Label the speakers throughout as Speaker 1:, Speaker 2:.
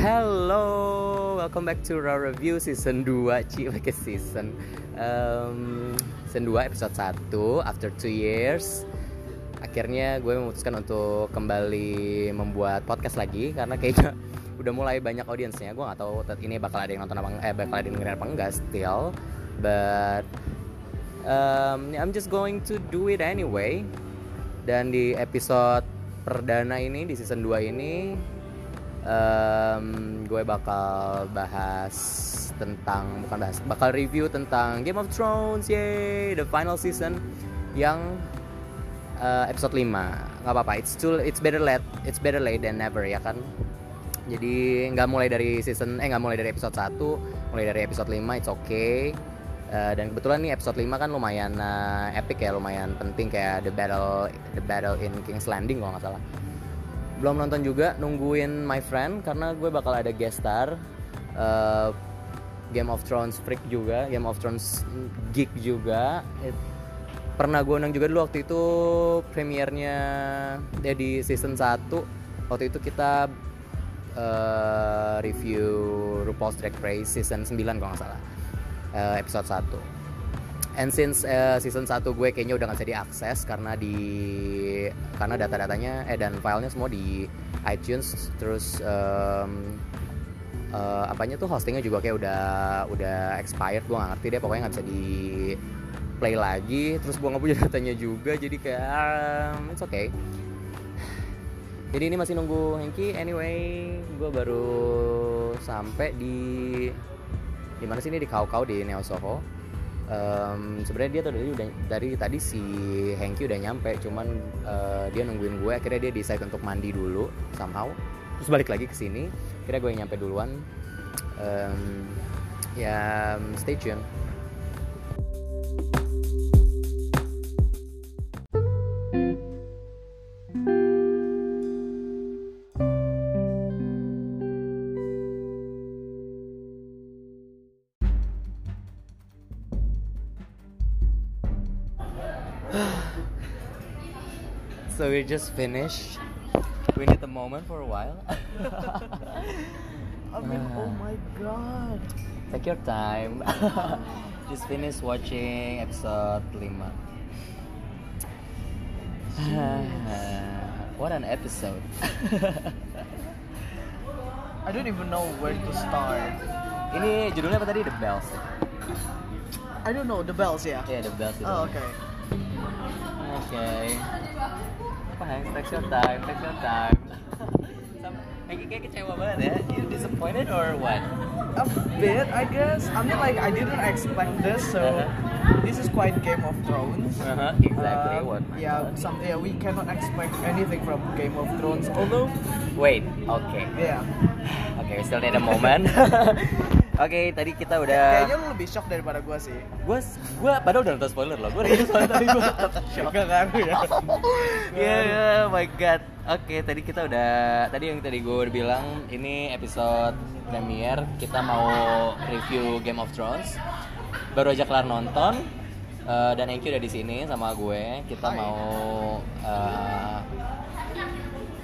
Speaker 1: Hello, welcome back to Raw Review season 2 Ci, pakai season. Um, Season 2 episode 1 After 2 years. Akhirnya gue memutuskan untuk kembali membuat podcast lagi Karena kayaknya udah mulai banyak audiensnya. Gue gak tahu ini bakal ada yang nonton apa Eh bakal ada yang dengerin apa enggak still. But um, I'm just going to do it anyway. Dan di episode perdana ini, di season 2 ini um, gue bakal bahas tentang bukan bahas bakal review tentang Game of Thrones yay the final season yang uh, episode 5 nggak apa-apa it's too it's better late it's better late than never ya kan? Jadi nggak mulai dari season eh nggak mulai dari episode 1 mulai dari episode 5 it's okay. Uh, dan kebetulan nih episode 5 kan lumayan uh, epic ya, lumayan penting kayak the battle the battle in King's Landing kalau nggak salah belum nonton juga nungguin my friend karena gue bakal ada guest star uh, Game of Thrones freak juga Game of Thrones geek juga. It, pernah gue undang juga dulu waktu itu premiernya ya di season 1 waktu itu kita uh, review RuPaul's Drag Race season 9 kalau nggak salah uh, episode 1 and since uh, season 1 gue kayaknya udah gak bisa diakses karena di karena data-datanya eh dan filenya semua di iTunes terus um, uh, apanya tuh hostingnya juga kayak udah udah expired gue gak ngerti deh pokoknya nggak bisa di play lagi. Terus gue nggak punya datanya juga jadi kayak um, it's okay. Jadi ini masih nunggu Hengki anyway gue baru sampai di di mana sih ini? Di Kau Kau di Neo Soho um, sebenarnya dia tuh dari dari tadi si Hengki udah nyampe cuman uh, dia nungguin gue. Akhirnya dia decide untuk mandi dulu somehow. Terus balik lagi ke sini. Akhirnya gue yang nyampe duluan. Um, ya stay tune so we just finished we need a moment for a while
Speaker 2: I mean, oh my god.
Speaker 1: take your time just finished watching episode 5 what an episode
Speaker 2: I don't even know where to start.
Speaker 1: ini judulnya apa tadi The Bells
Speaker 2: I don't know the bells ya.
Speaker 1: ya yeah, The Bells
Speaker 2: Oh, oke.
Speaker 1: Okay. Apa Hank? Take your time, take your time. Hank kayak kecewa banget ya. You disappointed or what?
Speaker 2: A bit, I guess. I mean, like I didn't expect this, so
Speaker 1: Uh-huh.
Speaker 2: this is quite Game of Thrones.
Speaker 1: Uh-huh, exactly
Speaker 2: Uh,
Speaker 1: what?
Speaker 2: Yeah, some yeah we cannot expect anything from Game of Thrones. Although,
Speaker 1: Wait, okay.
Speaker 2: yeah,
Speaker 1: Okay, we still need a moment. Oke, tadi kita udah
Speaker 2: kayaknya lu lebih shock daripada gua sih.
Speaker 1: gue gue padahal udah nonton spoiler loh gue udah spoiler tapi gue tetap shock
Speaker 2: Gak ngaruh ya.
Speaker 1: ya ya, my god oke tadi kita udah tadi yang tadi gue udah bilang ini episode premiere kita mau review Game of Thrones baru aja kelar nonton eh, dan Enki udah di sini sama gue kita
Speaker 2: Hai.
Speaker 1: mau eh,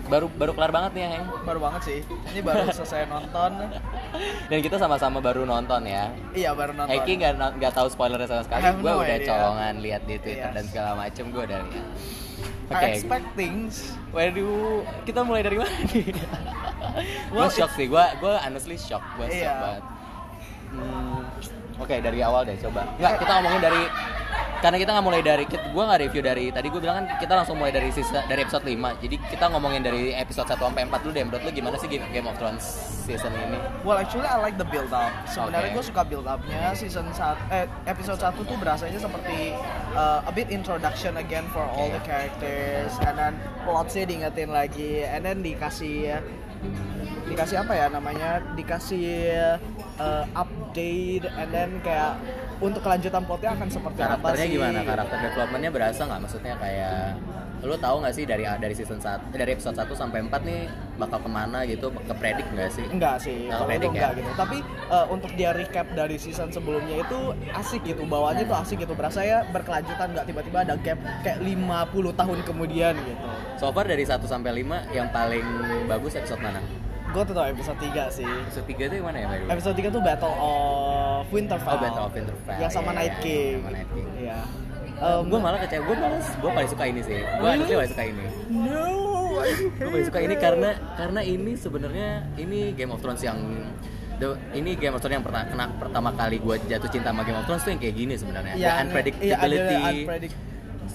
Speaker 1: baru baru kelar banget nih ya Heng
Speaker 2: Baru banget sih. Ini baru selesai nonton.
Speaker 1: dan kita sama-sama baru nonton ya
Speaker 2: Iya baru nonton.
Speaker 1: Eki nggak nggak tahu spoilernya sama sekali. Gue
Speaker 2: no
Speaker 1: udah
Speaker 2: idea.
Speaker 1: colongan lihat di Twitter
Speaker 2: Yes.
Speaker 1: dan segala macem gue udah lihat.
Speaker 2: I expect things.
Speaker 1: waduh, kita mulai dari mana nih? gue
Speaker 2: Well,
Speaker 1: shock sih, gue gue honestly shock, gue shock
Speaker 2: Iya.
Speaker 1: banget. Hmm, Oke dari awal deh coba. Nggak kita ngomongin dari karena kita nggak mulai dari gue nggak review dari tadi gue bilang kan kita langsung mulai dari sisa dari episode 5 jadi kita ngomongin dari episode 1 sampai 4 dulu deh. Menurut lu gimana sih Game of Thrones season ini?
Speaker 2: Well actually I like the build up. Sebenarnya
Speaker 1: Oke.
Speaker 2: gue suka build upnya. Season 1 eh episode 1 tuh berasanya seperti uh, a bit introduction again for all the characters. And then plotnya diingetin lagi. And then dikasih dikasih apa ya namanya? Dikasih uh, update. And then kayak untuk kelanjutan plotnya akan seperti apa
Speaker 1: karakternya
Speaker 2: sih?
Speaker 1: gimana? Karakter developmentnya berasa nggak? Maksudnya kayak lu tahu nggak sih dari dari season 1 dari episode 1 sampai 4 nih bakal ke mana gitu? Kepredik nggak sih?
Speaker 2: Enggak sih,
Speaker 1: Nggak
Speaker 2: kalau itu
Speaker 1: kepredik ya?
Speaker 2: enggak gitu. Tapi eh, untuk dia recap dari season sebelumnya itu asik gitu, bawaannya tuh asik gitu. Berasa ya berkelanjutan nggak? Tiba-tiba ada gap kayak 50 tahun kemudian gitu.
Speaker 1: so far dari 1 sampai 5 yang paling bagus episode mana
Speaker 2: gue tuh tau episode 3 sih.
Speaker 1: Episode 3 tuh yang mana ya, by the way?
Speaker 2: Episode 3 tuh Battle of Winterfell.
Speaker 1: Oh, Battle of Winterfell.
Speaker 2: Yang sama
Speaker 1: Iya,
Speaker 2: Night
Speaker 1: iya,
Speaker 2: King.
Speaker 1: sama Night King.
Speaker 2: Iya.
Speaker 1: Um,
Speaker 2: Um,
Speaker 1: gue malah kecewa, gue malah gue paling suka ini sih. Gue
Speaker 2: Really?
Speaker 1: paling suka ini.
Speaker 2: No.
Speaker 1: Gue paling suka ini karena karena ini sebenarnya ini Game of Thrones yang the, ini Game of Thrones yang pertama kena pertama kali gue jatuh cinta sama Game of Thrones tuh yang kayak gini sebenarnya.
Speaker 2: Iya,
Speaker 1: The unpredictability.
Speaker 2: Iya, ada unpredict-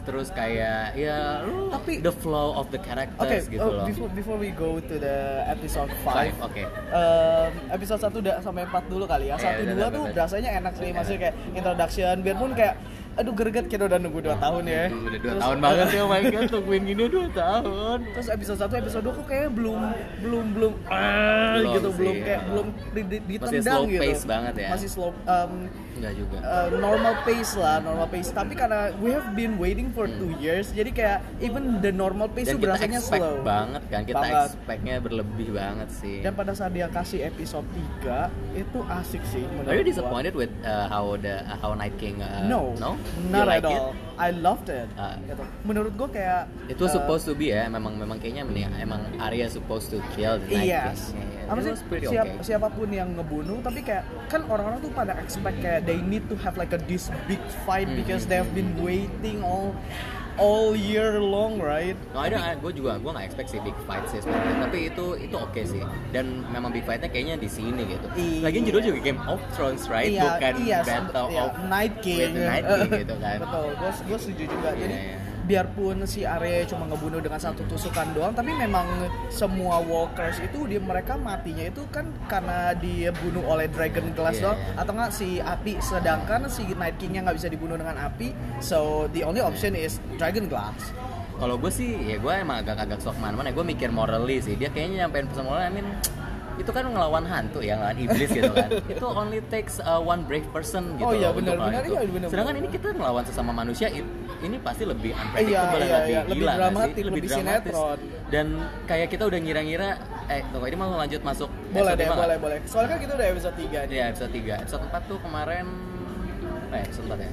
Speaker 1: terus kayak ya lu
Speaker 2: Tapi-
Speaker 1: the flow of the characters gitu
Speaker 2: oh,
Speaker 1: loh.
Speaker 2: before before we go to the episode 5
Speaker 1: Five, oke.
Speaker 2: Um, episode 1 udah sampai 4 dulu kali ya.
Speaker 1: Iya,
Speaker 2: 1
Speaker 1: udah,
Speaker 2: 2
Speaker 1: udah,
Speaker 2: tuh rasanya enak sih, maksudnya kayak introduction biarpun kayak aduh greget kita udah nunggu 2 tahun ya.
Speaker 1: Udah dua
Speaker 2: Terus-
Speaker 1: tahun banget ya, oh my god, tungguin gini dua tahun.
Speaker 2: Terus episode 1 episode 2 kok kayaknya belum belum belum ah,
Speaker 1: Belum
Speaker 2: gitu,
Speaker 1: sih,
Speaker 2: belum
Speaker 1: ya.
Speaker 2: kayak belum di, di, ditendang
Speaker 1: slow
Speaker 2: gitu.
Speaker 1: pace banget ya.
Speaker 2: Masih slow um,
Speaker 1: Enggak juga.
Speaker 2: uh, normal pace lah, normal pace. Tapi karena we have been waiting for two years, jadi kayak even the normal pace
Speaker 1: Hmm. Dan kita
Speaker 2: berasanya slow.
Speaker 1: banget kan, kita
Speaker 2: Banget.
Speaker 1: expectnya berlebih banget sih.
Speaker 2: Dan pada saat dia kasih episode 3 itu asik sih menurut
Speaker 1: Are you
Speaker 2: gua.
Speaker 1: disappointed with uh, how the uh, how Night King? Uh,
Speaker 2: No,
Speaker 1: no,
Speaker 2: not
Speaker 1: like
Speaker 2: at
Speaker 1: it?
Speaker 2: all. I loved it.
Speaker 1: Ah.
Speaker 2: Gitu. Menurut gue kayak
Speaker 1: Itu
Speaker 2: uh,
Speaker 1: supposed to be ya, memang memang kayaknya nih, emang Arya supposed to kill the Night
Speaker 2: Yes.
Speaker 1: King. Yeah, yeah. It
Speaker 2: sih
Speaker 1: was
Speaker 2: siap,
Speaker 1: okay.
Speaker 2: siapa pun yang ngebunuh tapi kayak kan orang-orang tuh pada expect kayak they need to have like a this big fight
Speaker 1: Hmm,
Speaker 2: because they have been waiting all all year long, right?
Speaker 1: No, ada, gue juga gue nggak expect sih big fight sih sebenarnya. Tapi itu itu oke sih. Dan memang big fightnya kayaknya di sini gitu.
Speaker 2: Iya.
Speaker 1: Lagian judul juga Game of Thrones, right?
Speaker 2: Iya,
Speaker 1: Bukan
Speaker 2: iya,
Speaker 1: Battle
Speaker 2: iya,
Speaker 1: of
Speaker 2: Night King.
Speaker 1: with Night King gitu kan.
Speaker 2: Betul, gue gue setuju juga.
Speaker 1: Iya,
Speaker 2: Jadi
Speaker 1: iya.
Speaker 2: Biarpun si Arya cuma ngebunuh dengan satu tusukan doang, tapi memang semua walkers itu dia mereka matinya itu kan karena dibunuh oleh dragon glass
Speaker 1: Iya,
Speaker 2: doang, atau enggak si api. Sedangkan si Night Kingnya nggak bisa dibunuh dengan api, so the only option is dragon glass.
Speaker 1: Kalau gue sih, ya gue emang agak-agak sok mana-mana. Gue mikir morally sih. Dia kayaknya nyampein pesan moral, I mean, itu kan ngelawan hantu ya, ngelawan iblis gitu kan. itu only takes uh, one brave person gitu
Speaker 2: Oh iya, benar, benar,
Speaker 1: itu.
Speaker 2: iya, benar,
Speaker 1: Sedangkan
Speaker 2: benar.
Speaker 1: ini kita ngelawan sesama manusia, it- ini pasti lebih
Speaker 2: Iya,
Speaker 1: unpredictable
Speaker 2: iya,
Speaker 1: dan lebih
Speaker 2: iya. Lebih
Speaker 1: gila nggak
Speaker 2: dramatik,
Speaker 1: sih?
Speaker 2: lebih
Speaker 1: dramatis.
Speaker 2: sinetron.
Speaker 1: Dan kayak kita udah ngira-ngira, eh tunggu ini mau lanjut masuk
Speaker 2: Boleh deh, boleh, boleh. Soalnya kan kita udah episode 3 nih.
Speaker 1: Iya episode 3 Episode 4 tuh kemarin Eh episode 4 ya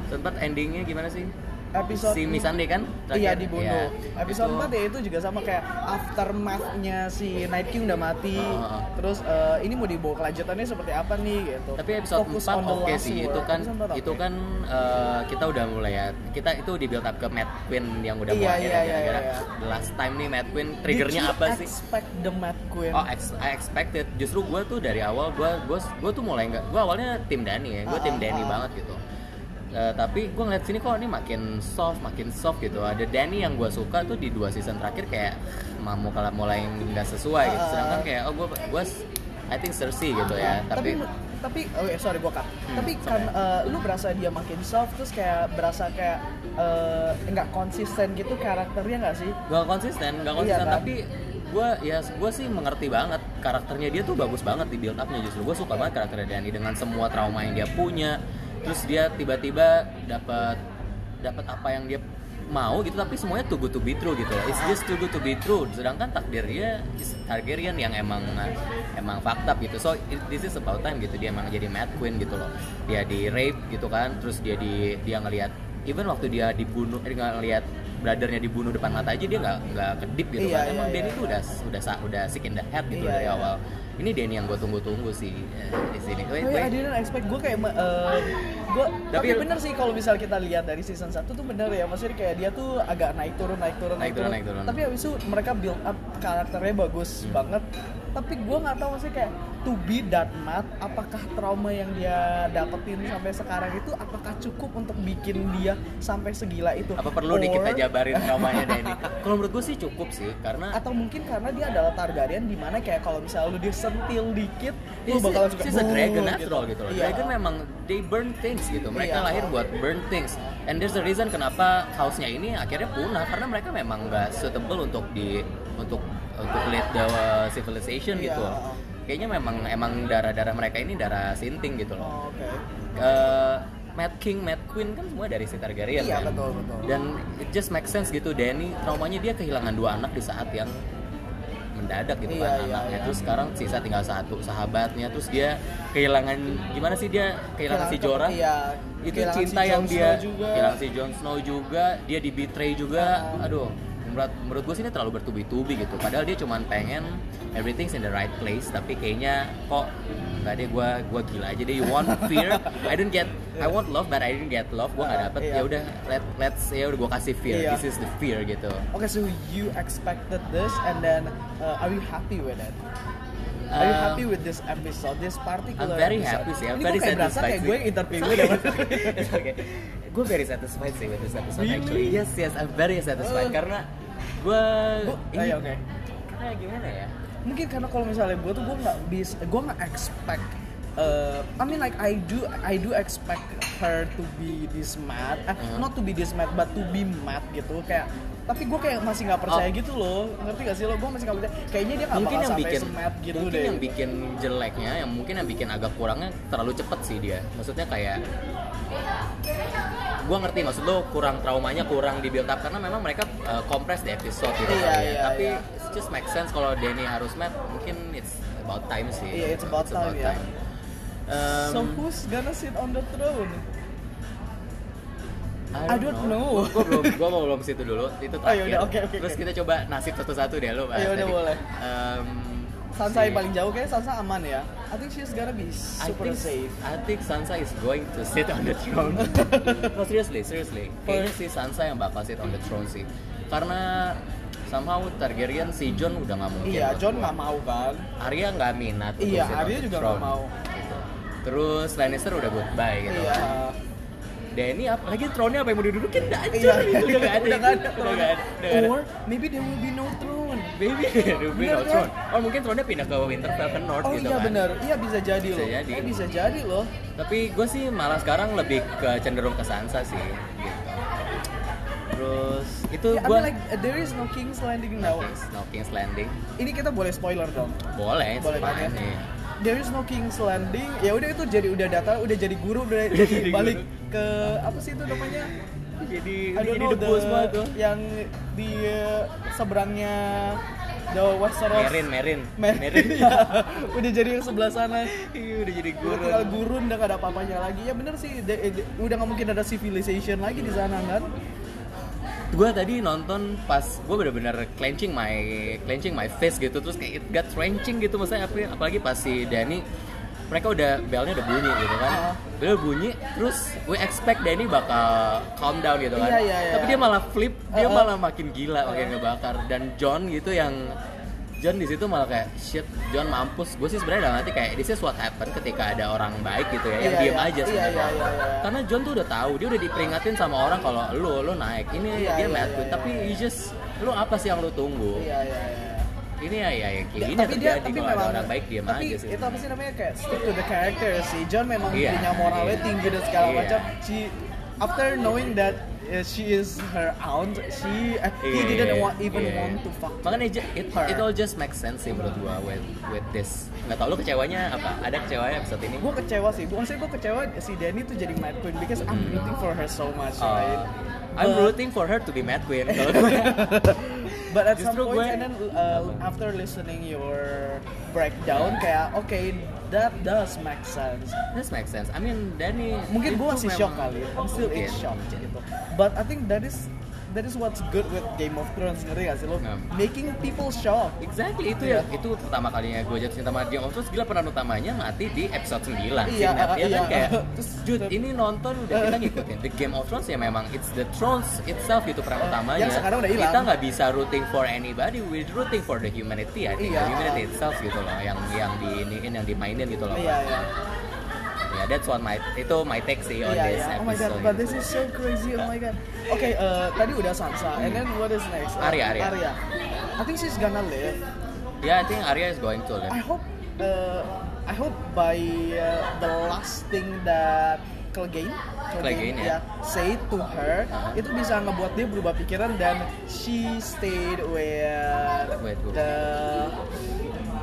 Speaker 1: Episode 4 endingnya gimana sih?
Speaker 2: Episode
Speaker 1: Si Missandei kan?
Speaker 2: Iya
Speaker 1: terakhir?
Speaker 2: dibunuh.
Speaker 1: Iya,
Speaker 2: Episode
Speaker 1: itu-
Speaker 2: 4 ya itu juga sama kayak aftermath-nya si Night King udah mati.
Speaker 1: Heeh.
Speaker 2: Terus eh, ini mau dibawa kelanjutannya seperti apa nih gitu.
Speaker 1: Tapi episode
Speaker 2: Focus
Speaker 1: 4
Speaker 2: on the
Speaker 1: oke
Speaker 2: last
Speaker 1: sih. Itu kan
Speaker 2: 4
Speaker 1: itu kan eh, kita udah mulai ya Kita itu di build up ke Mad Queen yang udah
Speaker 2: Iya,
Speaker 1: akhir
Speaker 2: iya,
Speaker 1: ya,
Speaker 2: iya, iya.
Speaker 1: The last time nih Mad Queen Triggernya apa sih?
Speaker 2: expect the Mad Queen?
Speaker 1: Oh, ex- I expected. Justru gue tuh dari awal gue gue gue tuh mulai nggak. Gue awalnya tim Dani ya. Gue
Speaker 2: Ah,
Speaker 1: tim
Speaker 2: ah,
Speaker 1: Dani
Speaker 2: ah.
Speaker 1: banget gitu. Eh, tapi gue ngeliat sini kok ini makin soft, makin soft gitu. Ada Danny yang gue suka tuh di dua season terakhir kayak mau kalau mulai nggak sesuai gitu.
Speaker 2: Ah.
Speaker 1: Sedangkan kayak oh gue gue I think Cersei gitu ya.
Speaker 2: tapi
Speaker 1: Tapi,
Speaker 2: tapi oh ya sorry gua cut.
Speaker 1: Hmm,
Speaker 2: tapi kan eh, lu berasa dia makin soft terus kayak berasa kayak eh, nggak konsisten gitu karakternya nggak sih?
Speaker 1: gak konsisten, gak
Speaker 2: Iya,
Speaker 1: konsisten.
Speaker 2: kan?
Speaker 1: Tapi gue ya gue sih mengerti banget karakternya dia tuh bagus banget di build upnya justru gue suka banget karakternya Dani dengan semua trauma yang dia punya terus dia tiba-tiba dapat dapat apa yang dia mau gitu tapi semuanya too good to be true gitu loh. It's just too good to be true. Sedangkan takdir dia Targaryen yang emang emang fakta gitu. So it- this is about time gitu dia emang jadi Mad Queen gitu loh. Dia di rape gitu kan, terus dia di dia ngelihat even waktu dia dibunuh eh, ngelihat brothernya dibunuh depan mata aja dia nggak nggak kedip gitu
Speaker 2: Iya,
Speaker 1: kan.
Speaker 2: iya,
Speaker 1: Emang
Speaker 2: iya,
Speaker 1: Danny
Speaker 2: iya.
Speaker 1: tuh udah udah sa- udah sick in the head gitu
Speaker 2: Iya,
Speaker 1: dari
Speaker 2: iya.
Speaker 1: awal. Ini Danny yang gue tunggu-tunggu sih eh, di sini. Wait,
Speaker 2: Oh,
Speaker 1: wait.
Speaker 2: ya, I didn't expect gue kayak uh, gue tapi,
Speaker 1: Tapi-
Speaker 2: bener sih kalau misal kita lihat dari season 1 tuh bener ya maksudnya kayak dia tuh agak naik turun naik turun
Speaker 1: Naik turun, naik turun.
Speaker 2: tapi habis itu mereka build up karakternya bagus
Speaker 1: Hmm.
Speaker 2: banget tapi gue nggak tahu sih kayak to be that mad apakah trauma yang dia dapetin sampai sekarang itu apakah cukup untuk bikin dia sampai segila itu
Speaker 1: Apa perlu nih kita
Speaker 2: Or-
Speaker 1: jabarin traumanya Danny? Kalau menurut gue sih cukup sih karena
Speaker 2: atau mungkin karena dia adalah Targaryen di mana kayak kalau misalnya lu disentil dikit lu
Speaker 1: She's
Speaker 2: bakal suka
Speaker 1: she's a dragon all gitu loh.
Speaker 2: Iya.
Speaker 1: Dragon memang they burn things gitu. Mereka
Speaker 2: Iya.
Speaker 1: lahir buat burn things. And there's a reason kenapa house-nya ini akhirnya punah karena mereka memang nggak suitable untuk di untuk untuk lead the civilization
Speaker 2: Iya.
Speaker 1: gitu. Kayaknya memang emang darah-darah mereka ini darah sinting gitu loh.
Speaker 2: Oh, oke
Speaker 1: Eh, Mad King, Mad Queen kan semua dari si Targaryen
Speaker 2: Iya,
Speaker 1: kan.
Speaker 2: betul, betul.
Speaker 1: Dan it just make sense gitu. Danny traumanya dia kehilangan dua anak di saat yang mendadak gitu
Speaker 2: Iya,
Speaker 1: kan
Speaker 2: iya,
Speaker 1: anaknya.
Speaker 2: iya.
Speaker 1: Terus sekarang sisa tinggal satu sahabatnya. Terus dia kehilangan gimana sih dia kehilangan si Jorah?
Speaker 2: Iya.
Speaker 1: Itu
Speaker 2: kehilangan
Speaker 1: cinta
Speaker 2: si
Speaker 1: yang dia
Speaker 2: juga.
Speaker 1: kehilangan si Jon Snow juga, dia di betray juga.
Speaker 2: Ah.
Speaker 1: Aduh, menurut menurut gue sih ini terlalu bertubi-tubi gitu padahal dia cuma pengen everything's in the right place tapi kayaknya kok nggak deh gue gue gila aja deh you want fear I don't get I want love but I didn't get love gue nggak
Speaker 2: Uh,
Speaker 1: dapet
Speaker 2: iya.
Speaker 1: ya udah let let's ya udah gue kasih fear
Speaker 2: Iya.
Speaker 1: this is the fear gitu
Speaker 2: Okay, so you expected this, and then uh, are you happy with it? Are you
Speaker 1: Um,
Speaker 2: happy with this episode, this particular
Speaker 1: I'm very
Speaker 2: episode?
Speaker 1: happy sih, I'm
Speaker 2: Ini
Speaker 1: very
Speaker 2: kayak berasa
Speaker 1: satisfied
Speaker 2: kayak gue yang interview gue.
Speaker 1: It's okay. Gue very satisfied sih with this episode
Speaker 2: Really?
Speaker 1: actually. Yes, yes, I'm very satisfied
Speaker 2: Uh.
Speaker 1: karena gue ini
Speaker 2: Ayo, oke.
Speaker 1: karena gimana ya?
Speaker 2: Mungkin karena kalau misalnya gue tuh gue nggak bisa, gue nggak expect. Uh, I mean like I do I do expect her to be this mad,
Speaker 1: Uh-huh.
Speaker 2: not to be this mad but to be mad gitu kayak. Tapi gue kayak masih nggak percaya
Speaker 1: Oh.
Speaker 2: gitu loh, ngerti gak sih lo? Gue masih nggak percaya. Kayaknya dia nggak
Speaker 1: mungkin
Speaker 2: bakal
Speaker 1: yang
Speaker 2: sampai
Speaker 1: bikin
Speaker 2: gitu
Speaker 1: mungkin
Speaker 2: deh.
Speaker 1: yang bikin jeleknya yang mungkin yang bikin agak kurangnya terlalu cepet sih dia maksudnya kayak gue ngerti maksud lo kurang traumanya kurang di build up karena memang mereka uh, compress di episode gitu kali ya.
Speaker 2: iya,
Speaker 1: tapi it just make sense kalau Danny harus mad mungkin it's about time sih
Speaker 2: Iya, it's about time, ya.
Speaker 1: Um,
Speaker 2: So who's gonna sit on the throne?
Speaker 1: I
Speaker 2: I don't know.
Speaker 1: gue belum gue mau belum situ dulu itu
Speaker 2: Oh,
Speaker 1: terakhir
Speaker 2: yaudah, oke, oke,
Speaker 1: terus kita coba nasib satu-satu deh lo bahas
Speaker 2: Ayo, udah boleh.
Speaker 1: Um,
Speaker 2: Sansa
Speaker 1: si-
Speaker 2: yang paling jauh kayaknya Sansa aman ya. I think she's gonna be
Speaker 1: I
Speaker 2: super
Speaker 1: think,
Speaker 2: safe.
Speaker 1: I think Sansa is going to sit on the throne. no seriously, seriously. Kayaknya si Sansa yang bakal sit on the throne sih. Karena somehow Targaryen si Jon udah nggak mungkin.
Speaker 2: Iya,
Speaker 1: gua.
Speaker 2: nggak mau kan.
Speaker 1: Arya nggak minat.
Speaker 2: Iya, Arya juga nggak mau.
Speaker 1: gitu. Terus Lannister udah goodbye gitu.
Speaker 2: Iya.
Speaker 1: Danny apalagi throne-nya apa yang mau didudukin udah
Speaker 2: Iya,
Speaker 1: hancur gitu. Udah nggak ada.
Speaker 2: udah nggak ada.
Speaker 1: Udah nggak ada.
Speaker 2: Or maybe there will be no throne.
Speaker 1: Baby, there will be
Speaker 2: Bener
Speaker 1: no
Speaker 2: kan?
Speaker 1: throne. Oh mungkin throne-nya pindah ke Winterfell ke North
Speaker 2: Oh
Speaker 1: gitu
Speaker 2: iya
Speaker 1: kan.
Speaker 2: benar, iya bisa jadi
Speaker 1: Bisa
Speaker 2: loh.
Speaker 1: jadi.
Speaker 2: Eh, bisa jadi loh.
Speaker 1: Tapi gue sih malah sekarang lebih ke cenderung ke Sansa sih gitu. Terus itu
Speaker 2: Ya, I
Speaker 1: gue
Speaker 2: mean like uh, there is no King's Landing now.
Speaker 1: King's, no King's Landing
Speaker 2: Ini kita boleh spoiler dong.
Speaker 1: boleh,
Speaker 2: Boleh kan ya? There is no King's Landing. Ya udah itu jadi udah data, udah jadi guru, udah,
Speaker 1: Udah jadi
Speaker 2: balik
Speaker 1: guru.
Speaker 2: ke apa sih itu namanya?
Speaker 1: Jadi
Speaker 2: I don't know the, yang di uh, seberangnya the Westeros.
Speaker 1: Merin, Merin,
Speaker 2: Merin. ya. udah jadi yang sebelah sana.
Speaker 1: Iya, udah jadi
Speaker 2: Guru
Speaker 1: guru.
Speaker 2: tinggal gurun udah gak ada apa-apanya lagi. Ya bener sih, de- de- udah nggak mungkin ada civilization lagi di sana kan?
Speaker 1: Gue tadi nonton pas gue bener-bener clenching my clenching my face gitu terus kayak it got wrenching gitu maksudnya apa apalagi pas si Danny mereka udah belnya udah bunyi gitu kan bel bunyi terus we expect Danny bakal calm down gitu kan
Speaker 2: Iya, iya, iya.
Speaker 1: tapi dia malah flip dia
Speaker 2: Uh-uh.
Speaker 1: malah makin gila makin ngebakar dan John gitu yang John di situ malah kayak shit John mampus gue sih sebenarnya udah ngerti kayak this is what happen ketika ada orang baik gitu ya yang
Speaker 2: Iya,
Speaker 1: diem
Speaker 2: iya.
Speaker 1: aja
Speaker 2: Iya,
Speaker 1: sebenarnya
Speaker 2: iya, iya, iya.
Speaker 1: karena John tuh udah tahu dia udah diperingatin sama orang kalau lu lu naik ini
Speaker 2: Iya,
Speaker 1: dia
Speaker 2: iya,
Speaker 1: mad
Speaker 2: iya,
Speaker 1: queen
Speaker 2: iya.
Speaker 1: tapi you just lu apa sih yang lu tunggu
Speaker 2: Iya iya iya.
Speaker 1: ini ya ya yang kayak
Speaker 2: Ya,
Speaker 1: gini terjadi kalau ada orang baik diam
Speaker 2: tapi
Speaker 1: aja sih
Speaker 2: itu apa sih namanya kayak stick to the character sih John memang
Speaker 1: Iya,
Speaker 2: punya moralnya
Speaker 1: iya.
Speaker 2: tinggi dan segala
Speaker 1: Iya.
Speaker 2: macam she after knowing that uh, she is her aunt she uh, he
Speaker 1: Iya,
Speaker 2: didn't want, even
Speaker 1: iya.
Speaker 2: want to fuck
Speaker 1: makanya ju- it,
Speaker 2: her.
Speaker 1: it all just makes sense sih menurut gua with with this. Nggak tau lu kecewanya apa? Ada kecewanya episode ini?
Speaker 2: Gue kecewa sih. Maksudnya gue kecewa si Danny tuh jadi mad queen because I'm
Speaker 1: Hmm.
Speaker 2: rooting for her so much
Speaker 1: Uh,
Speaker 2: right?
Speaker 1: I'm
Speaker 2: But-
Speaker 1: rooting for her to be mad queen
Speaker 2: But at some
Speaker 1: Justru
Speaker 2: point
Speaker 1: gue-
Speaker 2: and then uh, after listening your breakdown kayak okay that does make sense.
Speaker 1: this makes sense I mean Danny
Speaker 2: Mungkin gue masih shock kali. I'm still in shock gitu. But I think that is that is what's good with Game of Thrones ngerti gak sih lo?
Speaker 1: Hmm.
Speaker 2: Making people shock.
Speaker 1: Exactly itu
Speaker 2: Iya.
Speaker 1: ya itu pertama kalinya gue jatuh cinta sama Game of Thrones gila peran utamanya mati di episode 9 si
Speaker 2: Iya,
Speaker 1: Ned, ya
Speaker 2: iya.
Speaker 1: kan kayak
Speaker 2: Terus-
Speaker 1: Jude ini nonton udah kita ngikutin The Game of Thrones ya memang it's the Thrones itself itu peran utamanya
Speaker 2: Yang sekarang udah hilang.
Speaker 1: kita nggak bisa rooting for anybody we rooting for the humanity I think
Speaker 2: Iya.
Speaker 1: the humanity itself gitu loh yang yang diiniin yang dimainin gitu loh
Speaker 2: Iya iya.
Speaker 1: Ya that's what my itu my take sih on
Speaker 2: Iya
Speaker 1: this
Speaker 2: iya. Oh my god, but this is so crazy. Oh my god. Oke, uh, tadi udah Sansa. And then what is next? Uh,
Speaker 1: Arya, Arya.
Speaker 2: Arya. I think she's gonna live.
Speaker 1: ya I think Arya is going to live
Speaker 2: I hope uh, I hope by uh, the last thing that Clegane,
Speaker 1: Clegane, ya.
Speaker 2: say to her
Speaker 1: Uh-huh.
Speaker 2: itu bisa ngebuat dia berubah pikiran dan she stayed with
Speaker 1: With
Speaker 2: the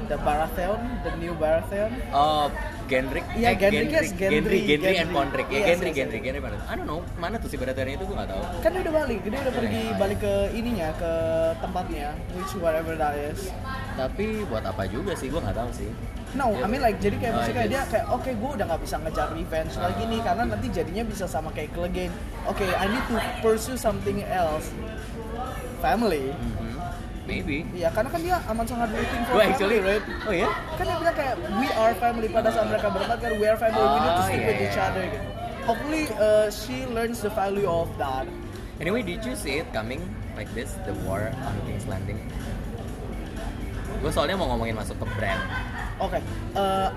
Speaker 2: the Baratheon, the new Baratheon.
Speaker 1: Oh, Gendrik?
Speaker 2: Iya, Gendry, yes,
Speaker 1: Gendry,
Speaker 2: Gendry,
Speaker 1: Gendry and. Pondrick. Ya,
Speaker 2: Yes,
Speaker 1: Gendry,
Speaker 2: yes,
Speaker 1: Gendry. Gendry mana? I don't know, mana tuh si Baratheon itu gue gak tahu.
Speaker 2: Kan dia udah balik, dia udah pergi
Speaker 1: Iya.
Speaker 2: balik ke ininya, ke tempatnya, which whatever that is.
Speaker 1: Tapi buat apa juga sih, gue gak tahu sih.
Speaker 2: No, I mean like jadi kayak
Speaker 1: Oh,
Speaker 2: misalnya dia kayak oke gue udah nggak bisa ngejar revenge lagi nih karena nanti jadinya bisa sama kayak Clegane. Oke, I need to pursue something else. family.
Speaker 1: Mhm. Maybe.
Speaker 2: Iya, karena kan dia amat sangat rooting for family,
Speaker 1: actually,
Speaker 2: right?
Speaker 1: oh ya?
Speaker 2: Kan dia bilang kayak we are family pada saat mereka berempat kan we are family, we need to
Speaker 1: Oh,
Speaker 2: stick
Speaker 1: iya,
Speaker 2: with each
Speaker 1: iya.
Speaker 2: other gitu. Hopefully uh, she learns the value of that.
Speaker 1: Anyway, did you see it coming like this, the war on King's Landing? Gue soalnya mau ngomongin masuk ke brand.
Speaker 2: Okay. Uh,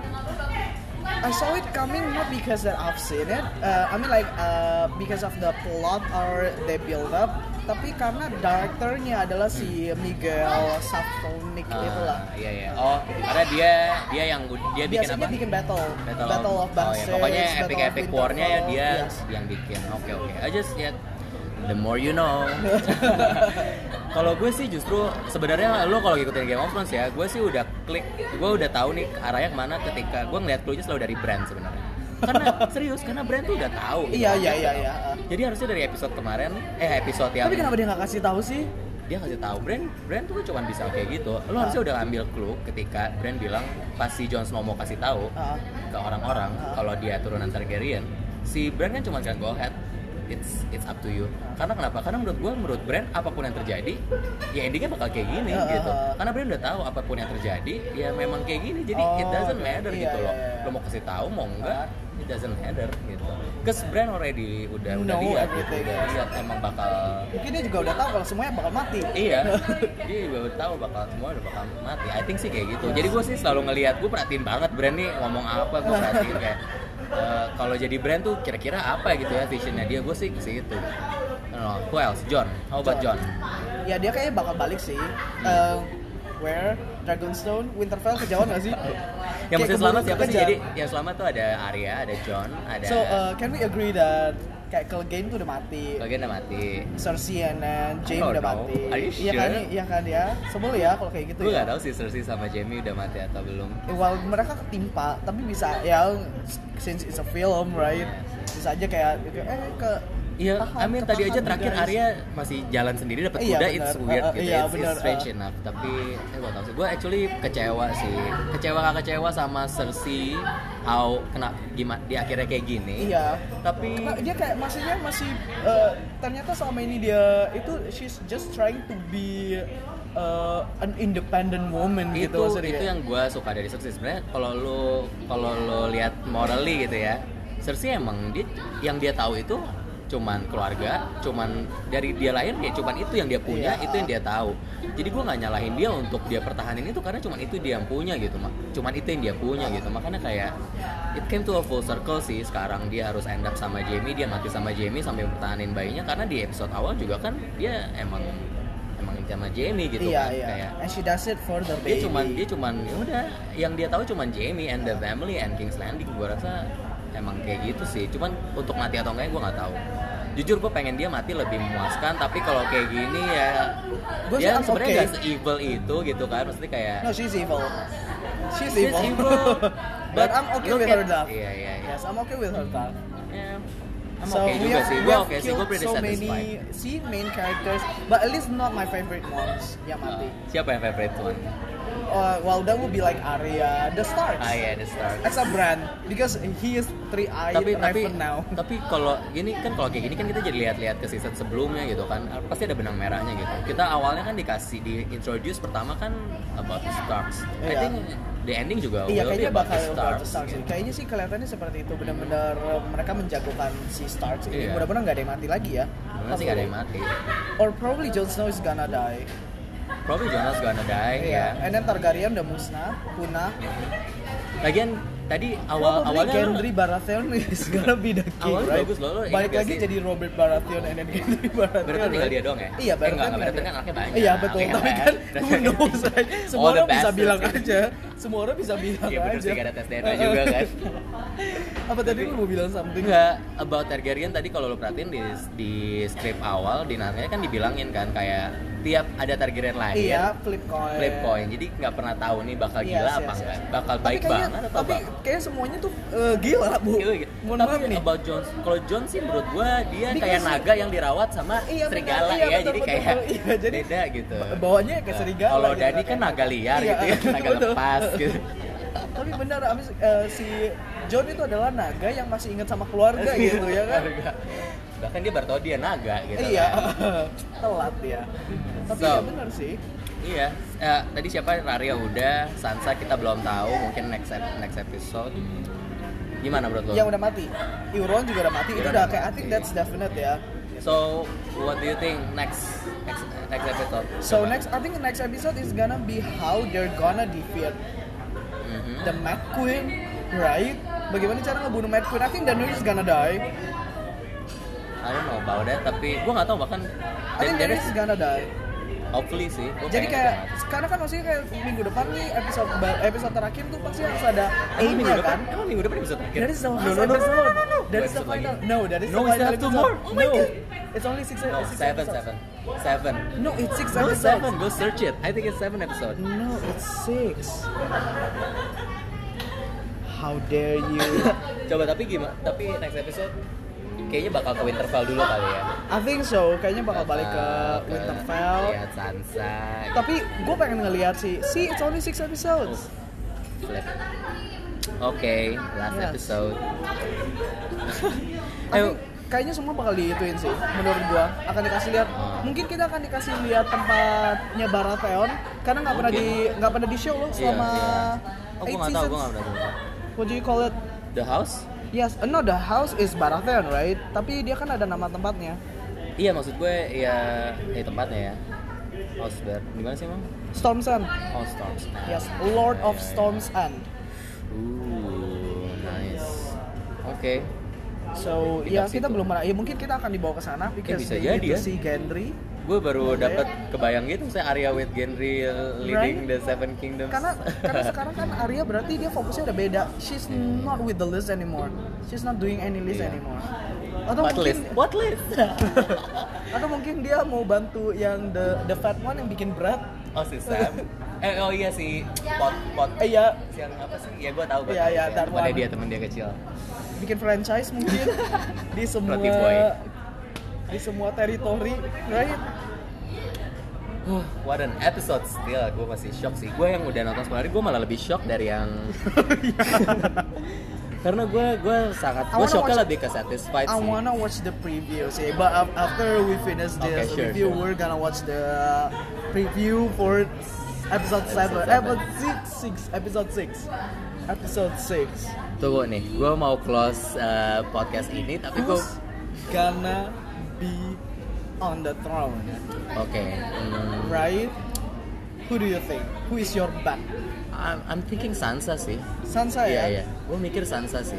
Speaker 2: I saw it coming not because that I've seen it. Uh, I mean like uh, because of the plot or they build up. Tapi karena directornya adalah si Miguel Sapochnik
Speaker 1: Ah,
Speaker 2: itulah.
Speaker 1: Iya iya. Oh, karena dia dia yang dia bikin
Speaker 2: Biasanya
Speaker 1: apa?
Speaker 2: bikin battle,
Speaker 1: Battle,
Speaker 2: of Bang
Speaker 1: oh, ya. Pokoknya
Speaker 2: Battle
Speaker 1: epic
Speaker 2: of
Speaker 1: epic warnya ya dia
Speaker 2: Yes.
Speaker 1: yang bikin. Oke oke. I just ya the more you know. kalau gue sih justru sebenarnya lo kalau ngikutin Game of Thrones ya, gue sih udah klik, gue udah tahu nih arahnya ke mana ketika gue ngeliat clue-nya selalu dari brand sebenarnya. Karena serius, karena brand tuh udah tahu.
Speaker 2: Iya iya iya iya.
Speaker 1: Jadi harusnya dari episode kemarin, eh episode yang
Speaker 2: Tapi kenapa dia nggak kasih tahu sih?
Speaker 1: dia kasih tahu brand brand tuh cuma bisa kayak gitu lo harusnya udah ambil clue ketika brand bilang pas si Jon Snow mau kasih tahu
Speaker 2: Ah.
Speaker 1: ke orang-orang
Speaker 2: Ah.
Speaker 1: kalau dia turunan Targaryen si brand kan cuma kan go ahead it's it's up to you. Karena kenapa? Karena menurut gue menurut brand apa pun yang terjadi ya endingnya bakal kayak gini
Speaker 2: Ah,
Speaker 1: gitu. karena brand udah tahu apa pun yang terjadi ya memang kayak gini. Jadi it
Speaker 2: Oh,
Speaker 1: doesn't
Speaker 2: oke.
Speaker 1: matter
Speaker 2: Iya,
Speaker 1: gitu loh.
Speaker 2: iya, iya.
Speaker 1: lo mau kasih tahu mau enggak it doesn't matter gitu. Cause brand already udah udah
Speaker 2: Know
Speaker 1: lihat gitu. Udah lihat emang bakal
Speaker 2: Mungkin dia juga udah tahu kalau semuanya bakal mati.
Speaker 1: Iya, dia juga udah tahu bakal semua udah bakal mati. I think sih kayak gitu. Jadi gue sih selalu ngelihat, gue perhatiin banget brand nih ngomong apa, gue perhatiin kayak eh, kalau jadi brand tuh kira-kira apa gitu ya visionnya dia. Gue sih ke situ. No, who else? John. How about John?
Speaker 2: Ya dia kayaknya bakal balik sih. Eh, where Dragonstone, Winterfell kejauhan gak sih?
Speaker 1: Yang masih selamat siapa sih? Jadi yang selamat tuh ada Arya, ada John, ada.
Speaker 2: So uh, can we agree that kayak Clegane tuh udah mati,
Speaker 1: Bagian udah mati.
Speaker 2: Cersei and then Jaime udah
Speaker 1: know.
Speaker 2: mati.
Speaker 1: Are you
Speaker 2: Iya kan?
Speaker 1: sure?
Speaker 2: Iya kan ya. Sebel ya kalau kayak gitu
Speaker 1: Gue
Speaker 2: ya.
Speaker 1: gak tahu sih Cersei sama Jaime udah mati atau belum.
Speaker 2: Eh, Well, mereka ketimpa, tapi bisa ya since it's a film, right? Bisa aja kayak eh ke
Speaker 1: Iya, I mean tadi aja terakhir
Speaker 2: guys.
Speaker 1: Arya masih jalan sendiri dapat
Speaker 2: Iya,
Speaker 1: kuda,
Speaker 2: benar.
Speaker 1: it's weird
Speaker 2: Uh,
Speaker 1: gitu,
Speaker 2: iya,
Speaker 1: it's, strange
Speaker 2: uh.
Speaker 1: enough. Tapi, eh gue tau sih, gue actually kecewa sih, kecewa gak kecewa sama Cersei, how kena gimana di akhirnya kayak gini.
Speaker 2: Iya.
Speaker 1: Tapi
Speaker 2: Nah, dia kayak maksudnya masih eh, ternyata selama ini dia itu she's just trying to be eh, an independent woman
Speaker 1: itu
Speaker 2: gitu maksudnya.
Speaker 1: itu yang gue suka dari Cersei sebenarnya. Kalau lo kalau lo lihat morally gitu ya, Cersei emang dia yang dia tahu itu cuman keluarga, cuman dari dia lahir ya cuman itu yang dia punya,
Speaker 2: Iya.
Speaker 1: itu yang dia tahu. Jadi gue nggak nyalahin dia untuk dia pertahanin itu karena cuman itu dia yang punya gitu, mak. Cuman itu yang dia punya gitu. Makanya kayak it came to a full circle sih. Sekarang dia harus end up sama Jamie, dia mati sama Jamie sampai pertahanin bayinya karena di episode awal juga kan dia emang emang sama Jamie gitu
Speaker 2: iya
Speaker 1: kan
Speaker 2: iya.
Speaker 1: kayak
Speaker 2: And she does it for the
Speaker 1: dia
Speaker 2: baby.
Speaker 1: cuman dia cuman ya udah yang dia tahu cuman Jamie and the family and King's Landing gue rasa emang kayak gitu sih cuman untuk mati atau enggaknya gue nggak tahu jujur gue pengen dia mati lebih memuaskan tapi kalau kayak gini ya
Speaker 2: Gua
Speaker 1: dia
Speaker 2: I'm
Speaker 1: sebenarnya
Speaker 2: okay.
Speaker 1: nggak se-evil itu gitu kan maksudnya kayak
Speaker 2: No, she's evil. She's
Speaker 1: She's
Speaker 2: evil.
Speaker 1: evil,
Speaker 2: but, I'm okay with her death.
Speaker 1: iya iya iya
Speaker 2: Yes, I'm okay with her death.
Speaker 1: Ya, I'm
Speaker 2: so
Speaker 1: okay
Speaker 2: we have,
Speaker 1: sih
Speaker 2: we
Speaker 1: gue
Speaker 2: have
Speaker 1: sih gue
Speaker 2: killed
Speaker 1: pretty
Speaker 2: so
Speaker 1: satisfied
Speaker 2: many see main characters, but at least not my favorite ones yang mati.
Speaker 1: Uh, siapa yang favorite one
Speaker 2: Uh, well, that would be like Arya, the Starks.
Speaker 1: ah ya The Stark
Speaker 2: As a brand, because he is three-eyed
Speaker 1: tapi tapi
Speaker 2: Raven now.
Speaker 1: tapi kalau gini kan kalau kayak gini kan kita jadi lihat-lihat ke season sebelumnya gitu kan pasti ada benang merahnya gitu kita awalnya kan dikasih di introduce pertama kan about the Starks I
Speaker 2: Iya.
Speaker 1: think the ending juga
Speaker 2: Iya
Speaker 1: will be
Speaker 2: kayaknya
Speaker 1: about
Speaker 2: bakal
Speaker 1: the Starks,
Speaker 2: the Starks
Speaker 1: gitu.
Speaker 2: Kayaknya sih kelihatannya seperti itu benar-benar uh, mereka menjagokan si Starks ini.
Speaker 1: Iya.
Speaker 2: Mudah-mudahan nggak ada yang mati lagi ya.
Speaker 1: Sebenarnya sih gak ada yang mati
Speaker 2: Or probably Jon Snow is gonna die.
Speaker 1: Probably Jonas gonna die
Speaker 2: Iya.
Speaker 1: ya
Speaker 2: And then Targaryen udah musnah, punah.
Speaker 1: lagian tadi awal
Speaker 2: Probably
Speaker 1: awalnya
Speaker 2: Gendry Baratheon is gonna be the king,
Speaker 1: Awalnya
Speaker 2: right?
Speaker 1: bagus loh, lo ingat
Speaker 2: Balik lagi jadi Robert Baratheon and then Gendry Baratheon.
Speaker 1: Berarti tinggal
Speaker 2: right?
Speaker 1: dia doang ya?
Speaker 2: Iya,
Speaker 1: Eh, enggak, enggak,
Speaker 2: tinggal
Speaker 1: Baratheon
Speaker 2: dia.
Speaker 1: kan anaknya banyak.
Speaker 2: Iya betul,
Speaker 1: Oke,
Speaker 2: tapi
Speaker 1: kan?
Speaker 2: who knows, right? Semua orang bisa bilang aja. Semua orang bisa bilang
Speaker 1: Iya bener
Speaker 2: aja.
Speaker 1: sih gak ada tes DNA juga kan
Speaker 2: Apa tadi lu mau bilang something?
Speaker 1: Enggak, about Targaryen tadi kalau lo perhatiin di, di strip awal di narasinya kan dibilangin kan kayak tiap ada Targaryen lahir
Speaker 2: Iya, flip coin.
Speaker 1: flip coin. Jadi nggak pernah tahu nih bakal
Speaker 2: Yes,
Speaker 1: gila
Speaker 2: yes,
Speaker 1: apa
Speaker 2: yes.
Speaker 1: enggak, bakal
Speaker 2: Tapi
Speaker 1: baik
Speaker 2: kayaknya-
Speaker 1: banget atau
Speaker 2: Tapi kayaknya semuanya tuh eh, gila, Bu.
Speaker 1: Gila, gitu.
Speaker 2: Mohon
Speaker 1: Tapi
Speaker 2: maaf nih.
Speaker 1: about John, kalau John sih menurut gua dia
Speaker 2: Because-
Speaker 1: kayak naga yang dirawat sama
Speaker 2: Iya,
Speaker 1: serigala
Speaker 2: Iya,
Speaker 1: ya,
Speaker 2: betul,
Speaker 1: jadi
Speaker 2: betul,
Speaker 1: kayak
Speaker 2: betul. Iya, jadi
Speaker 1: beda gitu.
Speaker 2: bawahnya kayak
Speaker 1: Nah,
Speaker 2: serigala
Speaker 1: Kalau
Speaker 2: gitu,
Speaker 1: Dani
Speaker 2: kayak
Speaker 1: kan naga liar
Speaker 2: Iya,
Speaker 1: gitu ya, naga lepas gitu.
Speaker 2: Tapi benar, abis eh, si John itu adalah naga yang masih ingat sama keluarga gitu ya kan?
Speaker 1: bahkan dia baru tahu dia naga gitu
Speaker 2: iya.
Speaker 1: kan.
Speaker 2: telat dia. Tapi
Speaker 1: So.
Speaker 2: ya bener sih.
Speaker 1: Iya. Eh, tadi siapa? Raria udah. Sansa kita belum tahu. Mungkin next next episode. Gimana menurut lo?
Speaker 2: Yang udah mati. Euron juga udah mati. Itu
Speaker 1: Euron
Speaker 2: udah
Speaker 1: udah
Speaker 2: kayak I think that's definite ya
Speaker 1: so what do you think next next next episode?
Speaker 2: So
Speaker 1: Coba.
Speaker 2: next I think the next episode is gonna be how they're gonna defeat
Speaker 1: Mhm.
Speaker 2: the Mad Queen right? Bagaimana cara ngebunuh Mad Queen? I think Daenerys is gonna die.
Speaker 1: I don't know about that tapi gua nggak tahu bahkan
Speaker 2: I think Daenerys
Speaker 1: is-
Speaker 2: gonna die.
Speaker 1: Hopefully sih gua
Speaker 2: jadi kayak karena kan maksudnya kayak minggu depan nih episode episode terakhir tuh pasti harus ada
Speaker 1: Emang minggu depan?
Speaker 2: kan?
Speaker 1: Emang minggu depan episode terakhir?
Speaker 2: The
Speaker 1: No, no, no, no, no, no, no, no.
Speaker 2: That is the
Speaker 1: episode lagi.
Speaker 2: final. No, that is
Speaker 1: No,
Speaker 2: the final
Speaker 1: have two more. Oh my
Speaker 2: no,
Speaker 1: God.
Speaker 2: it's only six.
Speaker 1: no
Speaker 2: six
Speaker 1: seven
Speaker 2: episodes.
Speaker 1: seven seven
Speaker 2: No, it's six
Speaker 1: no
Speaker 2: episodes.
Speaker 1: seven go search it I think it's seven episode
Speaker 2: No, it's six. How dare you?
Speaker 1: coba tapi gimana tapi next episode kayaknya bakal ke Winterfell dulu kali ya
Speaker 2: I think so. Kayaknya bakal balik ke
Speaker 1: ke-
Speaker 2: Winterfell.
Speaker 1: lihat Sansa
Speaker 2: Tapi gue pengen ngeliat sih. See, it's only six episodes.
Speaker 1: Flip. Oke, last
Speaker 2: Yes.
Speaker 1: episode. Ayo.
Speaker 2: kayaknya semua bakal diituin sih. Menurut gua akan dikasih lihat. Mungkin kita akan dikasih lihat tempatnya Baratheon karena nggak pernah di nggak pernah di show loh
Speaker 1: Iya,
Speaker 2: selama
Speaker 1: iya. Oh,
Speaker 2: eight
Speaker 1: gue nggak tahu,
Speaker 2: seasons.
Speaker 1: gue nggak pernah.
Speaker 2: What do you call it?
Speaker 1: The House?
Speaker 2: Yes, uh, no, the house is Baratheon, right? Tapi dia kan ada nama tempatnya.
Speaker 1: Iya, maksud gue ya, eh tempatnya ya. House Bear. Di mana sih emang?
Speaker 2: Storm's End.
Speaker 1: Oh, Storms.
Speaker 2: Yes, Lord of
Speaker 1: Iya, iya.
Speaker 2: Storm's End.
Speaker 1: Ooh, nice. Oke.
Speaker 2: So,
Speaker 1: Di
Speaker 2: ya kita belum pernah. Ya mungkin kita akan dibawa ke sana because
Speaker 1: bisa jadi
Speaker 2: to
Speaker 1: ya.
Speaker 2: see Gendry.
Speaker 1: Gue baru
Speaker 2: Iya.
Speaker 1: dapat kebayang gitu, saya Arya with Gendry leading the Seven Kingdoms.
Speaker 2: Karena karena sekarang kan Arya berarti dia fokusnya udah beda. She's not with the list anymore. She's not doing any list
Speaker 1: Iya.
Speaker 2: anymore. Atau
Speaker 1: What
Speaker 2: mungkin
Speaker 1: list? What list?
Speaker 2: atau mungkin dia mau bantu yang the the fat one yang bikin berat.
Speaker 1: oh si Sam. Eh oh iya si pot pot.
Speaker 2: Eh ya,
Speaker 1: Yang apa sih? Ya gue tahu gue
Speaker 2: Iya, iya,
Speaker 1: Ya, temannya dia teman dia kecil.
Speaker 2: Bikin franchise mungkin di semua di semua teritori, right?
Speaker 1: Huh, what an episode still. Gue masih shock sih. Gue yang udah nonton sepuluh hari, gue malah lebih shock dari yang karena gue gue sangat gue shocknya
Speaker 2: watch-
Speaker 1: lebih ke satisfied
Speaker 2: I
Speaker 1: sih.
Speaker 2: wanna watch the preview sih, but af- after we finish this
Speaker 1: Okay, sure,
Speaker 2: review,
Speaker 1: sure.
Speaker 2: we're gonna watch the preview for episode seven,
Speaker 1: seven.
Speaker 2: episode six, six, episode six, episode six.
Speaker 1: Tunggu nih, gue mau close uh, podcast ini, tapi gue
Speaker 2: gonna be on the throne,
Speaker 1: oke. hmm,
Speaker 2: right? Who do you think? Who is your bet?
Speaker 1: I'm, I'm thinking Sansa sih.
Speaker 2: Sansa
Speaker 1: Iya
Speaker 2: ya?
Speaker 1: iya. Gue mikir Sansa sih.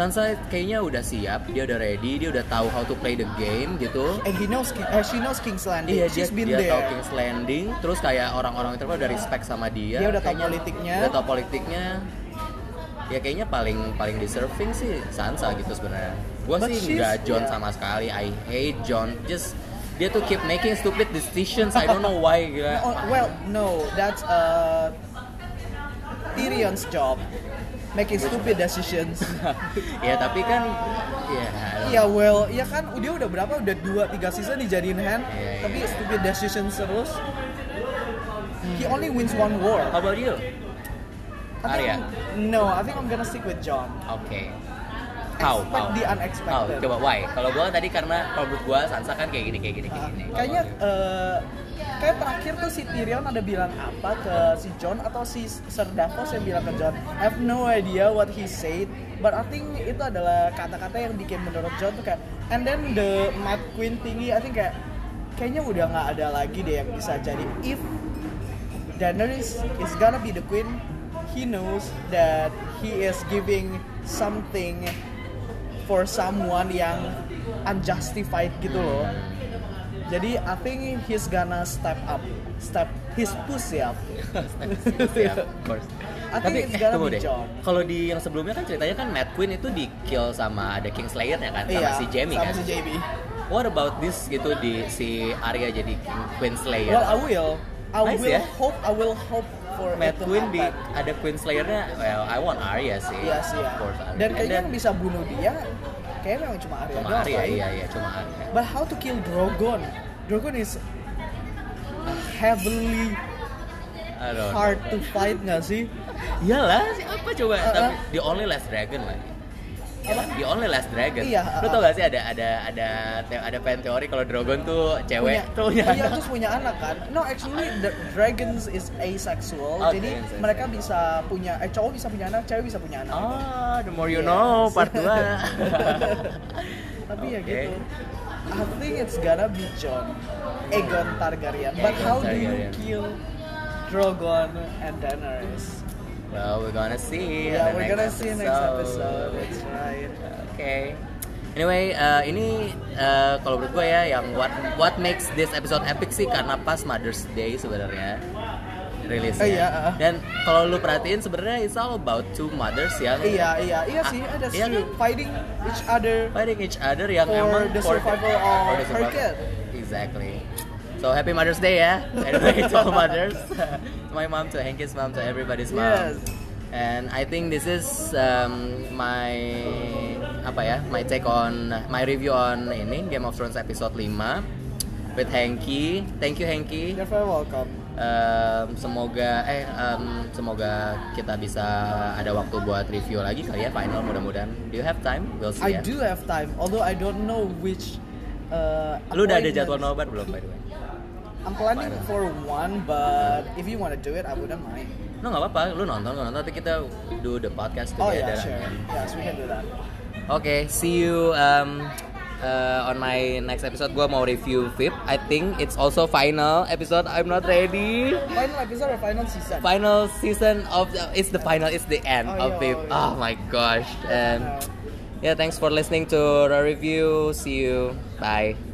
Speaker 1: Sansa kayaknya udah siap, dia udah ready, dia udah tahu how to play the game gitu.
Speaker 2: And he knows, uh, she knows King's Landing.
Speaker 1: Iya, dia,
Speaker 2: She's been
Speaker 1: dia
Speaker 2: there.
Speaker 1: tahu King's Landing, terus kayak orang-orang itu udah respect sama dia.
Speaker 2: Dia udah tahu
Speaker 1: Kayaknya
Speaker 2: politiknya.
Speaker 1: Udah tahu politiknya. Ya kayaknya paling paling deserving sih Sansa gitu sebenarnya. Gua
Speaker 2: But
Speaker 1: sih nggak John
Speaker 2: yeah.
Speaker 1: sama sekali. I hate John. Just dia tuh keep making stupid decisions. I don't know why. Gila.
Speaker 2: Oh, well, no, that's uh, Tyrion's job, making stupid decisions.
Speaker 1: ya tapi kan ya
Speaker 2: Iya, well, ya kan dia udah berapa? Udah dua tiga season dijadiin hand,
Speaker 1: Iya, iya.
Speaker 2: tapi stupid decisions terus. He only wins one war.
Speaker 1: How about you?
Speaker 2: I
Speaker 1: Arya?
Speaker 2: I'm- no, I think I'm gonna stick with John.
Speaker 1: Oke. How?
Speaker 2: Expect
Speaker 1: How?
Speaker 2: the
Speaker 1: How?
Speaker 2: unexpected.
Speaker 1: Coba why? Kalau gua tadi karena kalau menurut gua Sansa kan kayak gini kayak gini kayak
Speaker 2: Uh,
Speaker 1: gini.
Speaker 2: kayaknya uh, kayak terakhir tuh si Tyrion ada bilang apa ke si John atau si Sir Davos yang bilang ke John I have no idea what he said. But I think itu adalah kata-kata yang bikin menurut John tuh kayak and then the Mad Queen tinggi I think kayak kayaknya udah nggak ada lagi deh yang bisa jadi. If Daenerys is gonna be the queen he knows that he is giving something for someone yang unjustified gitu loh jadi I think he's gonna step up, step his pussy up.
Speaker 1: ya, of course.
Speaker 2: I
Speaker 1: Tapi eh, tunggu
Speaker 2: be
Speaker 1: deh. Kalau di yang sebelumnya kan ceritanya kan Mad Queen itu di kill sama ada Kingslayer ya kan, sama
Speaker 2: Iya,
Speaker 1: si Jaime
Speaker 2: sama
Speaker 1: kan.
Speaker 2: si Jamie.
Speaker 1: What about this gitu di si Arya jadi King Queen Slayer?
Speaker 2: Well, I will, I
Speaker 1: Nice
Speaker 2: will
Speaker 1: ya.
Speaker 2: hope, I will hope for
Speaker 1: Mad Queen di ada Queen Slayer-nya, well, I want Arya sih.
Speaker 2: Iya sih ya.
Speaker 1: Of course, Arya.
Speaker 2: Dan kayaknya yang bisa bunuh dia, kayaknya memang cuma Arya
Speaker 1: cuma
Speaker 2: doang,
Speaker 1: Arya,
Speaker 2: right?
Speaker 1: iya iya cuma Arya.
Speaker 2: But how to kill Drogon? Drogon is heavily
Speaker 1: don't know.
Speaker 2: hard to fight nggak sih?
Speaker 1: Iyalah, siapa coba?
Speaker 2: Uh,
Speaker 1: Tapi
Speaker 2: uh.
Speaker 1: the only last dragon lagi. Ya, The Only Last Dragon.
Speaker 2: Iya,
Speaker 1: Lu
Speaker 2: uh,
Speaker 1: tau gak sih ada ada ada ada fan teori kalau Drogon tuh cewek
Speaker 2: punya,
Speaker 1: tuh punya
Speaker 2: iya
Speaker 1: anak.
Speaker 2: terus punya anak kan no actually the dragons is asexual
Speaker 1: Oh,
Speaker 2: jadi
Speaker 1: is
Speaker 2: mereka bisa punya eh cowok bisa punya anak cewek bisa punya anak
Speaker 1: Ah, the more you
Speaker 2: Yes.
Speaker 1: know, part 2.
Speaker 2: tapi ya
Speaker 1: Oke.
Speaker 2: gitu I think it's gonna be Jon Aegon Targaryen but
Speaker 1: Aegon
Speaker 2: how do you
Speaker 1: Targaryen.
Speaker 2: kill Drogon and Daenerys
Speaker 1: well, we're gonna see.
Speaker 2: yeah
Speaker 1: the
Speaker 2: we're gonna see next episode that's right
Speaker 1: Oke. Anyway, uh, ini uh, kalau menurut gue ya yang what what makes this episode epic sih karena pas Mother's Day sebenarnya rilisnya.
Speaker 2: Iya, uh.
Speaker 1: Dan kalau lu perhatiin sebenarnya it's all about two mothers yang
Speaker 2: iya iya iya sih
Speaker 1: Ah,
Speaker 2: that's
Speaker 1: iya kan?
Speaker 2: fighting each other
Speaker 1: fighting each other yang
Speaker 2: For
Speaker 1: emang
Speaker 2: the survival of her kid.
Speaker 1: Exactly. So happy Mother's Day ya. Anyway, to all mothers, to my mom, to Hanky's mom, to everybody's mom.
Speaker 2: Yes.
Speaker 1: And I think this is um, my apa ya, my take on my review on ini Game of Thrones episode 5 with Hanky. Thank you Hanky.
Speaker 2: you're very welcome
Speaker 1: Um, semoga eh um, semoga kita bisa ada waktu buat review lagi kali ya final mudah-mudahan. Do you have time? We'll see
Speaker 2: I
Speaker 1: ya.
Speaker 2: do have time, although I don't know which. Uh,
Speaker 1: Lu udah ada jadwal nobar belum by the way?
Speaker 2: I'm planning for one, but if you want to do it, I wouldn't mind.
Speaker 1: No nggak apa-apa, lu nonton, lu nonton nanti kita do the podcast
Speaker 2: Oh
Speaker 1: together.
Speaker 2: yeah, sure. Yes, we can do that.
Speaker 1: Oke, see you um, uh, on my next episode. Gua mau review VIP. I think it's also final episode. I'm not ready.
Speaker 2: Final episode or final season?
Speaker 1: Final season of the, it's the final. It's the end
Speaker 2: Oh,
Speaker 1: of
Speaker 2: yeah,
Speaker 1: VIP.
Speaker 2: oh, yeah.
Speaker 1: Oh my gosh. Um, yeah, thanks for listening to our review. See you. Bye.